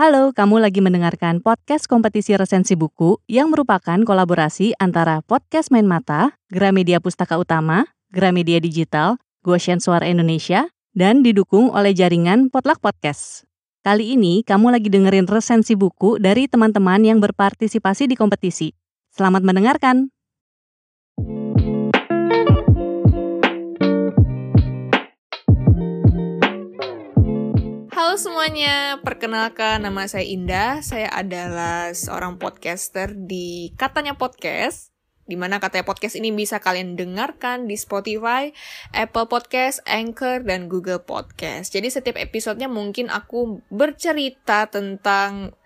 Halo, kamu lagi mendengarkan podcast kompetisi resensi buku yang merupakan kolaborasi antara Podcast Main Mata, Gramedia Pustaka Utama, Gramedia Digital, Goshen Suara Indonesia, dan didukung oleh jaringan Potluck Podcast. Kali ini kamu lagi dengerin resensi buku dari teman-teman yang berpartisipasi di kompetisi. Selamat mendengarkan! Semuanya, perkenalkan nama saya Indah. Saya adalah seorang podcaster di Katanya Podcast. Di mana katanya podcast ini bisa kalian dengarkan di Spotify, Apple Podcast, Anchor, dan Google Podcast. Jadi setiap episodenya mungkin aku bercerita tentang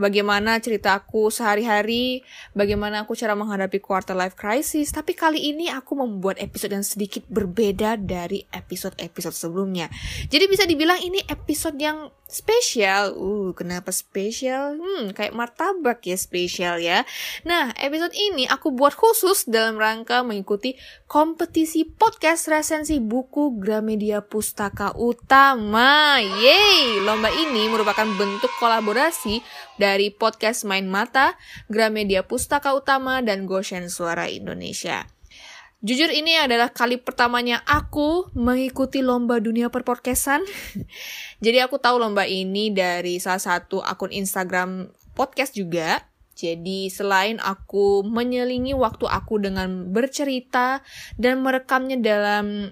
bagaimana ceritaku sehari-hari, bagaimana aku cara menghadapi quarter life crisis. Tapi kali ini aku membuat episode yang sedikit berbeda dari episode-episode sebelumnya. Jadi bisa dibilang ini episode yang spesial. Uh, kenapa spesial? Hmm, kayak martabak ya spesial ya. Nah, episode ini aku buat khusus dalam rangka mengikuti kompetisi podcast resensi buku Gramedia Pustaka Utama. Yeay! Lomba ini merupakan bentuk kolaborasi dari podcast Main Mata, Gramedia Pustaka Utama, dan Goshen Suara Indonesia. Jujur ini adalah kali pertamanya aku mengikuti lomba dunia perpodcastan. Jadi aku tahu lomba ini dari salah satu akun Instagram podcast juga. Jadi selain aku menyelingi waktu aku dengan bercerita dan merekamnya dalam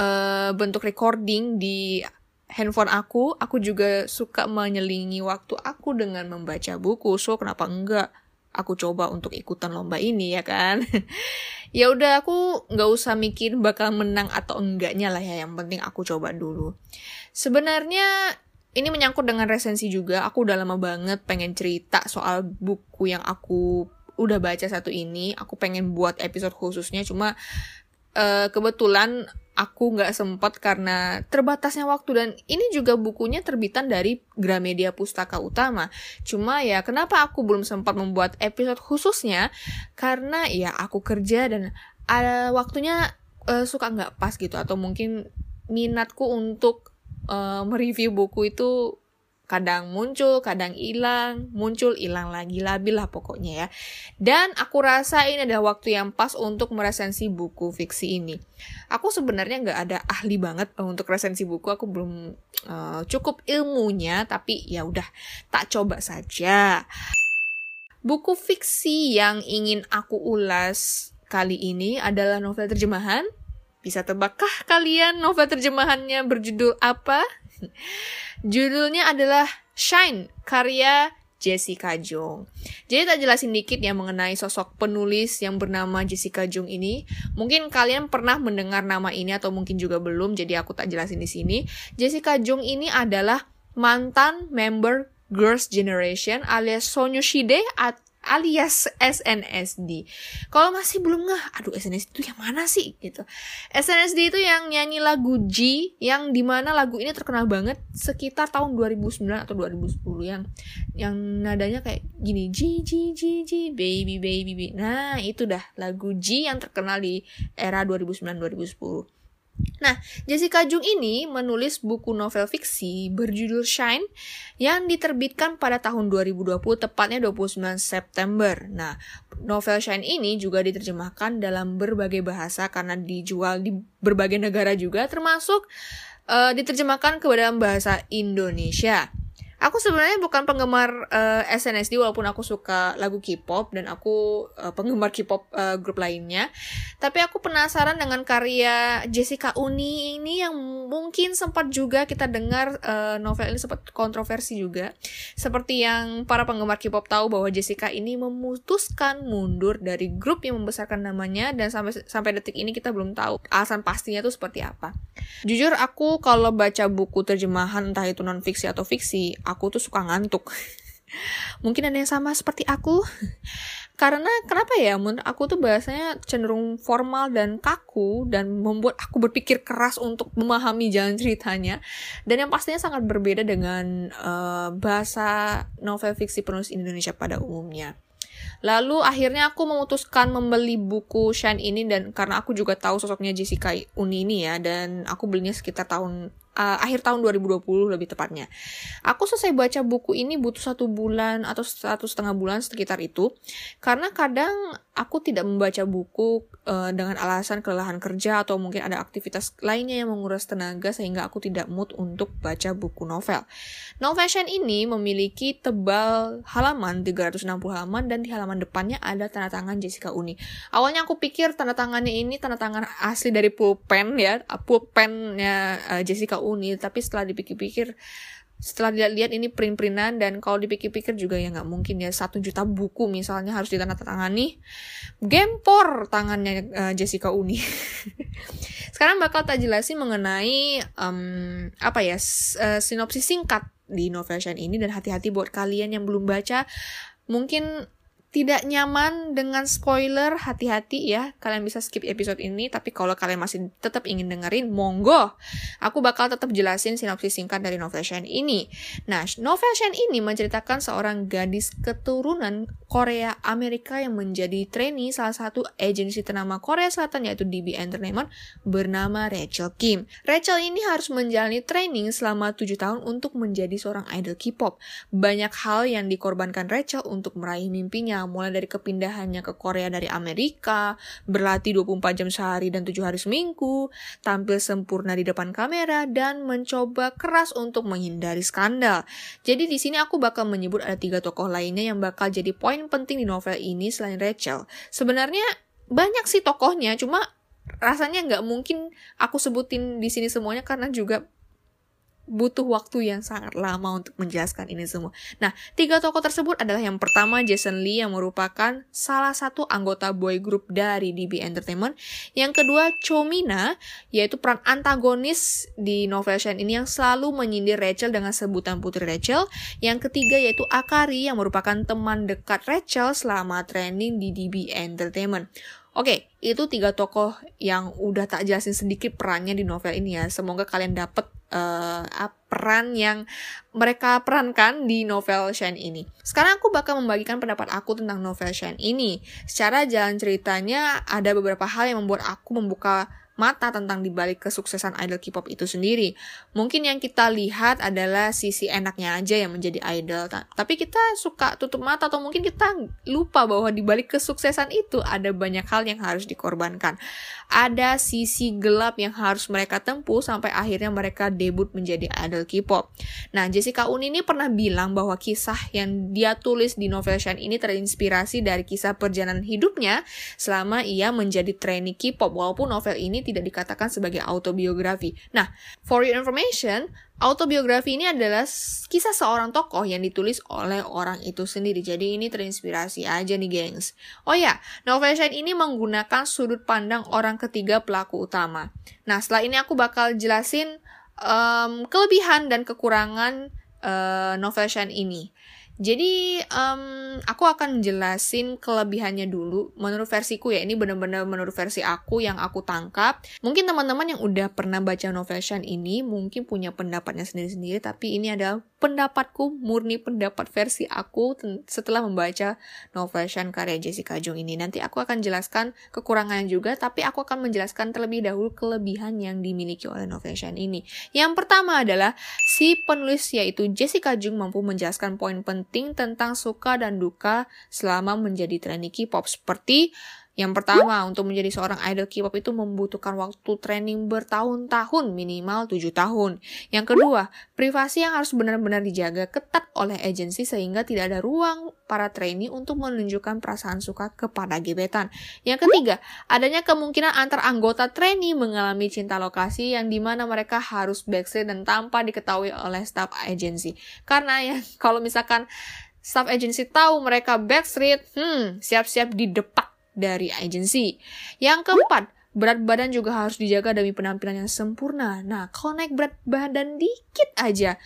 uh, bentuk recording di handphone aku, aku juga suka menyelingi waktu aku dengan membaca buku. So kenapa enggak? Aku coba untuk ikutan lomba ini ya kan? Ya udah aku nggak usah mikir bakal menang atau enggaknya lah ya yang penting aku coba dulu. Sebenarnya ini menyangkut dengan resensi juga. Aku udah lama banget pengen cerita soal buku yang aku udah baca satu ini. Aku pengen buat episode khususnya cuma uh, kebetulan aku nggak sempat karena terbatasnya waktu dan ini juga bukunya terbitan dari Gramedia Pustaka Utama. Cuma ya kenapa aku belum sempat membuat episode khususnya karena ya aku kerja dan ada waktunya uh, suka nggak pas gitu atau mungkin minatku untuk uh, mereview buku itu kadang muncul, kadang hilang, muncul, hilang lagi, labil lah pokoknya ya. Dan aku rasa ini adalah waktu yang pas untuk meresensi buku fiksi ini. Aku sebenarnya nggak ada ahli banget untuk resensi buku, aku belum uh, cukup ilmunya, tapi ya udah tak coba saja. Buku fiksi yang ingin aku ulas kali ini adalah novel terjemahan. Bisa tebakkah kalian novel terjemahannya berjudul apa? Judulnya adalah Shine, karya Jessica Jung. Jadi tak jelasin dikit ya mengenai sosok penulis yang bernama Jessica Jung ini. Mungkin kalian pernah mendengar nama ini atau mungkin juga belum, jadi aku tak jelasin di sini. Jessica Jung ini adalah mantan member Girls' Generation alias Sonyoshide alias SNSD. Kalau masih belum nggak, aduh SNSD itu yang mana sih gitu. SNSD itu yang nyanyi lagu G yang di mana lagu ini terkenal banget sekitar tahun 2009 atau 2010 yang yang nadanya kayak gini G G G G baby baby baby. Nah, itu dah lagu G yang terkenal di era 2009 2010. Nah, Jessica Jung ini menulis buku novel fiksi berjudul Shine yang diterbitkan pada tahun 2020, tepatnya 29 September. Nah, novel Shine ini juga diterjemahkan dalam berbagai bahasa karena dijual di berbagai negara juga, termasuk uh, diterjemahkan ke dalam bahasa Indonesia. Aku sebenarnya bukan penggemar uh, eh, SNSD walaupun aku suka lagu K-pop dan aku uh, penggemar K-pop uh, grup lainnya. Tapi aku penasaran dengan karya Jessica Uni ini yang mungkin sempat juga kita dengar uh, novel ini sempat kontroversi juga. Seperti yang para penggemar K-pop tahu bahwa Jessica ini memutuskan mundur dari grup yang membesarkan namanya dan sampai sampai detik ini kita belum tahu alasan pastinya itu seperti apa. Jujur aku kalau baca buku terjemahan entah itu non fiksi atau fiksi aku tuh suka ngantuk. Mungkin ada yang sama seperti aku. Karena kenapa ya? Menurut aku tuh bahasanya cenderung formal dan kaku dan membuat aku berpikir keras untuk memahami jalan ceritanya. Dan yang pastinya sangat berbeda dengan uh, bahasa novel fiksi penulis Indonesia pada umumnya. Lalu akhirnya aku memutuskan membeli buku Shine ini dan karena aku juga tahu sosoknya Jessica Uni ini ya dan aku belinya sekitar tahun uh, akhir tahun 2020 lebih tepatnya. Aku selesai baca buku ini butuh satu bulan atau satu setengah bulan sekitar itu, karena kadang aku tidak membaca buku uh, dengan alasan kelelahan kerja atau mungkin ada aktivitas lainnya yang menguras tenaga sehingga aku tidak mood untuk baca buku novel. Novel ini memiliki tebal halaman 360 halaman dan di halaman depannya ada tanda tangan Jessica Uni. Awalnya aku pikir tanda tangannya ini tanda tangan asli dari pulpen ya, pulpennya uh, Jessica Uni, tapi setelah dipikir-pikir setelah dilihat ini print-printan dan kalau dipikir-pikir juga ya nggak mungkin ya satu juta buku misalnya harus ditandatangani. Gempor tangannya uh, Jessica Uni. Sekarang bakal tak jelasin mengenai um, apa ya uh, sinopsis singkat di novel ini dan hati-hati buat kalian yang belum baca. Mungkin tidak nyaman dengan spoiler, hati-hati ya. Kalian bisa skip episode ini, tapi kalau kalian masih tetap ingin dengerin, monggo. Aku bakal tetap jelasin sinopsis singkat dari novel Shen ini. Nah, novel Shen ini menceritakan seorang gadis keturunan Korea Amerika yang menjadi trainee salah satu agensi ternama Korea Selatan yaitu DB Entertainment bernama Rachel Kim. Rachel ini harus menjalani training selama 7 tahun untuk menjadi seorang idol K-pop. Banyak hal yang dikorbankan Rachel untuk meraih mimpinya mulai dari kepindahannya ke Korea dari Amerika, berlatih 24 jam sehari dan 7 hari seminggu, tampil sempurna di depan kamera, dan mencoba keras untuk menghindari skandal. Jadi di sini aku bakal menyebut ada tiga tokoh lainnya yang bakal jadi poin penting di novel ini selain Rachel. Sebenarnya banyak sih tokohnya, cuma rasanya nggak mungkin aku sebutin di sini semuanya karena juga butuh waktu yang sangat lama untuk menjelaskan ini semua. Nah, tiga tokoh tersebut adalah yang pertama Jason Lee yang merupakan salah satu anggota boy group dari DB Entertainment. Yang kedua Chomina, yaitu peran antagonis di novel Shine ini yang selalu menyindir Rachel dengan sebutan Putri Rachel. Yang ketiga yaitu Akari yang merupakan teman dekat Rachel selama training di DB Entertainment. Oke, itu tiga tokoh yang udah tak jelasin sedikit perannya di novel ini ya. Semoga kalian dapet uh, peran yang mereka perankan di novel Shine ini. Sekarang aku bakal membagikan pendapat aku tentang novel Shine ini. Secara jalan ceritanya ada beberapa hal yang membuat aku membuka mata tentang dibalik kesuksesan idol K-pop itu sendiri. Mungkin yang kita lihat adalah sisi enaknya aja yang menjadi idol. Tapi kita suka tutup mata atau mungkin kita lupa bahwa dibalik kesuksesan itu ada banyak hal yang harus dikorbankan. Ada sisi gelap yang harus mereka tempuh sampai akhirnya mereka debut menjadi idol K-pop. Nah, Jessica Un ini pernah bilang bahwa kisah yang dia tulis di novel Shine ini terinspirasi dari kisah perjalanan hidupnya selama ia menjadi trainee K-pop. Walaupun novel ini tidak dikatakan sebagai autobiografi. Nah, for your information, autobiografi ini adalah kisah seorang tokoh yang ditulis oleh orang itu sendiri. Jadi ini terinspirasi aja nih, gengs. Oh ya, novel Shine ini menggunakan sudut pandang orang ketiga pelaku utama. Nah, setelah ini aku bakal jelasin um, kelebihan dan kekurangan uh, novel Shine ini. Jadi um, aku akan jelasin kelebihannya dulu menurut versiku ya ini benar-benar menurut versi aku yang aku tangkap. Mungkin teman-teman yang udah pernah baca novel Shan ini mungkin punya pendapatnya sendiri-sendiri tapi ini adalah pendapatku murni pendapat versi aku setelah membaca novel Shan karya Jessica Jung ini. Nanti aku akan jelaskan kekurangannya juga tapi aku akan menjelaskan terlebih dahulu kelebihan yang dimiliki oleh novel Shan ini. Yang pertama adalah si penulis yaitu Jessica Jung mampu menjelaskan poin penting penting tentang suka dan duka selama menjadi trainee K-pop seperti yang pertama, untuk menjadi seorang idol K-pop itu membutuhkan waktu training bertahun-tahun, minimal 7 tahun. Yang kedua, privasi yang harus benar-benar dijaga ketat oleh agensi sehingga tidak ada ruang para trainee untuk menunjukkan perasaan suka kepada gebetan. Yang ketiga, adanya kemungkinan antar anggota trainee mengalami cinta lokasi yang di mana mereka harus backstreet dan tanpa diketahui oleh staff agensi. Karena ya, kalau misalkan staff agensi tahu mereka backstreet, hmm, siap-siap di depan dari agensi. Yang keempat, berat badan juga harus dijaga demi penampilan yang sempurna. Nah, kalau naik berat badan dikit aja,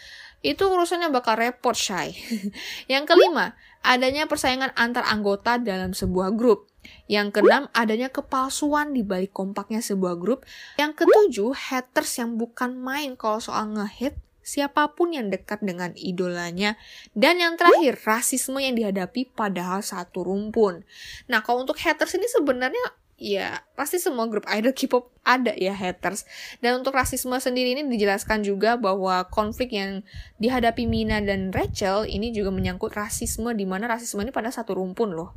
itu urusannya bakal repot, Shay. yang kelima, adanya persaingan antar anggota dalam sebuah grup. Yang keenam, adanya kepalsuan di balik kompaknya sebuah grup. Yang ketujuh, haters yang bukan main kalau soal ngehit siapa pun yang dekat dengan idolanya. Dan yang terakhir, rasisme yang dihadapi padahal satu rumpun. Nah, kalau untuk haters ini sebenarnya ya pasti semua grup idol K-pop ada ya haters. Dan untuk rasisme sendiri ini dijelaskan juga bahwa konflik yang dihadapi Mina dan Rachel ini juga menyangkut rasisme di mana rasisme ini pada satu rumpun loh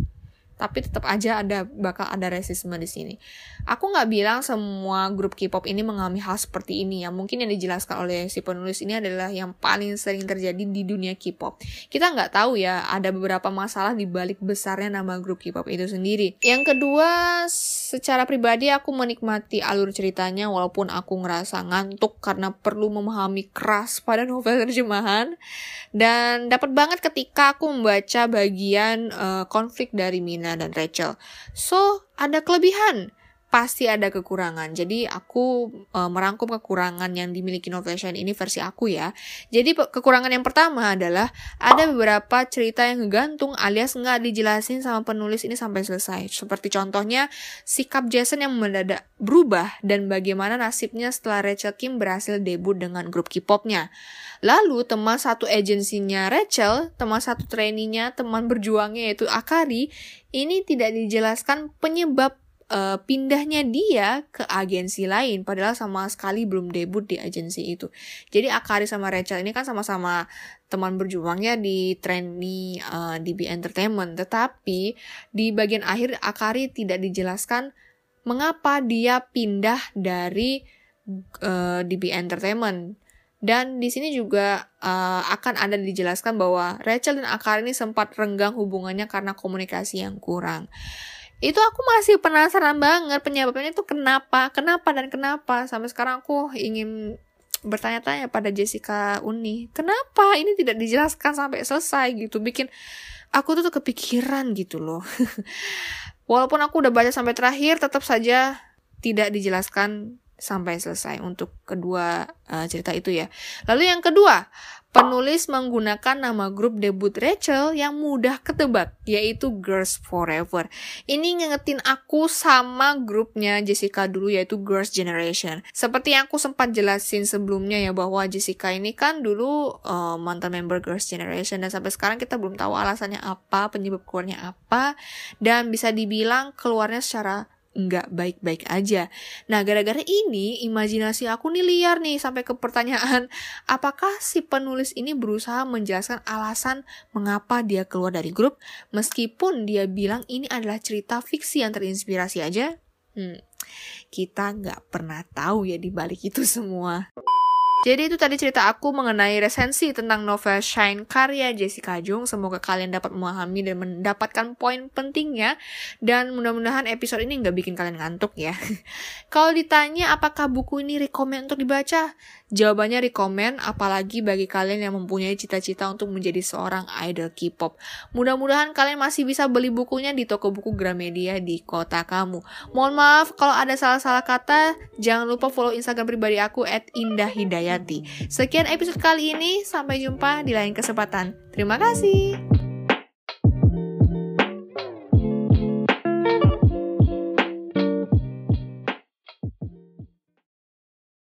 tapi tetap aja ada bakal ada rasisme di sini. Aku nggak bilang semua grup K-pop ini mengalami hal seperti ini ya. Mungkin yang dijelaskan oleh si penulis ini adalah yang paling sering terjadi di dunia K-pop. Kita nggak tahu ya, ada beberapa masalah di balik besarnya nama grup K-pop itu sendiri. Yang kedua, secara pribadi aku menikmati alur ceritanya walaupun aku ngerasa ngantuk karena perlu memahami keras pada novel terjemahan dan dapat banget ketika aku membaca bagian uh, konflik dari Mina dan Rachel. So, ada kelebihan pasti ada kekurangan. Jadi aku e, merangkum kekurangan yang dimiliki novel Shine ini versi aku ya. Jadi kekurangan yang pertama adalah ada beberapa cerita yang ngegantung alias nggak dijelasin sama penulis ini sampai selesai. Seperti contohnya sikap Jason yang mendadak berubah dan bagaimana nasibnya setelah Rachel Kim berhasil debut dengan grup K-popnya. Lalu teman satu agensinya Rachel, teman satu trainee teman berjuangnya yaitu Akari, ini tidak dijelaskan penyebab uh, pindahnya dia ke agensi lain padahal sama sekali belum debut di agensi itu. Jadi Akari sama Rachel ini kan sama-sama teman berjuangnya di trainee uh, DB Entertainment, tetapi di bagian akhir Akari tidak dijelaskan mengapa dia pindah dari uh, DB Entertainment. Dan di sini juga uh, akan ada dijelaskan bahwa Rachel dan Akari ini sempat renggang hubungannya karena komunikasi yang kurang itu aku masih penasaran banget penyebabnya itu kenapa kenapa dan kenapa. Sampai sekarang aku ingin bertanya-tanya pada Jessica Uni kenapa ini tidak dijelaskan sampai selesai? Gitu bikin aku tuh, tuh kepikiran gitu loh. Walaupun aku udah baca sampai terakhir tetap saja tidak dijelaskan sampai selesai untuk kedua uh, cerita itu ya. Lalu yang kedua Penulis menggunakan nama grup debut Rachel yang mudah ketebak, yaitu Girls Forever. Ini ngingetin aku sama grupnya Jessica dulu, yaitu Girls Generation. Seperti yang aku sempat jelasin sebelumnya ya, bahwa Jessica ini kan dulu uh, mantan member Girls Generation, dan sampai sekarang kita belum tahu alasannya apa, penyebab keluarnya apa, dan bisa dibilang keluarnya secara nggak baik-baik aja. Nah, gara-gara ini, imajinasi aku nih liar nih sampai ke pertanyaan, apakah si penulis ini berusaha menjelaskan alasan mengapa dia keluar dari grup, meskipun dia bilang ini adalah cerita fiksi yang terinspirasi aja? Hmm, kita nggak pernah tahu ya di balik itu semua. Jadi itu tadi cerita aku mengenai resensi tentang novel Shine karya Jessica Jung. Semoga kalian dapat memahami dan mendapatkan poin pentingnya. Dan mudah-mudahan episode ini nggak bikin kalian ngantuk ya. Kalau ditanya apakah buku ini rekomend untuk dibaca? Jawabannya rekomend, apalagi bagi kalian yang mempunyai cita-cita untuk menjadi seorang idol K-pop. Mudah-mudahan kalian masih bisa beli bukunya di toko buku Gramedia di kota kamu. Mohon maaf kalau ada salah-salah kata, jangan lupa follow Instagram pribadi aku at Indah. Sekian episode kali ini, sampai jumpa di lain kesempatan. Terima kasih.